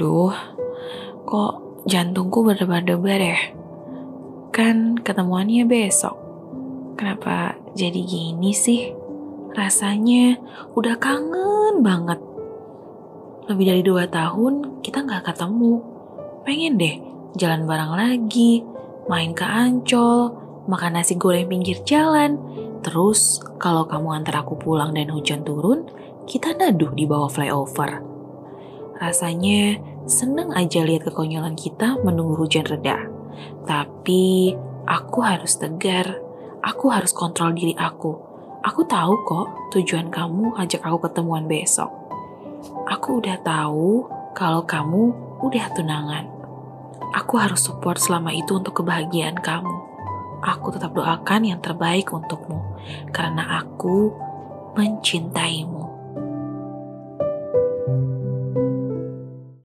Aduh, kok jantungku berdebar-debar ya? Kan ketemuannya besok. Kenapa jadi gini sih? Rasanya udah kangen banget. Lebih dari dua tahun kita nggak ketemu. Pengen deh jalan bareng lagi, main ke Ancol, makan nasi goreng pinggir jalan. Terus kalau kamu antar aku pulang dan hujan turun, kita naduh di bawah flyover. Rasanya seneng aja lihat kekonyolan kita menunggu hujan reda. Tapi aku harus tegar, aku harus kontrol diri aku. Aku tahu kok tujuan kamu ajak aku ketemuan besok. Aku udah tahu kalau kamu udah tunangan. Aku harus support selama itu untuk kebahagiaan kamu. Aku tetap doakan yang terbaik untukmu, karena aku mencintaimu.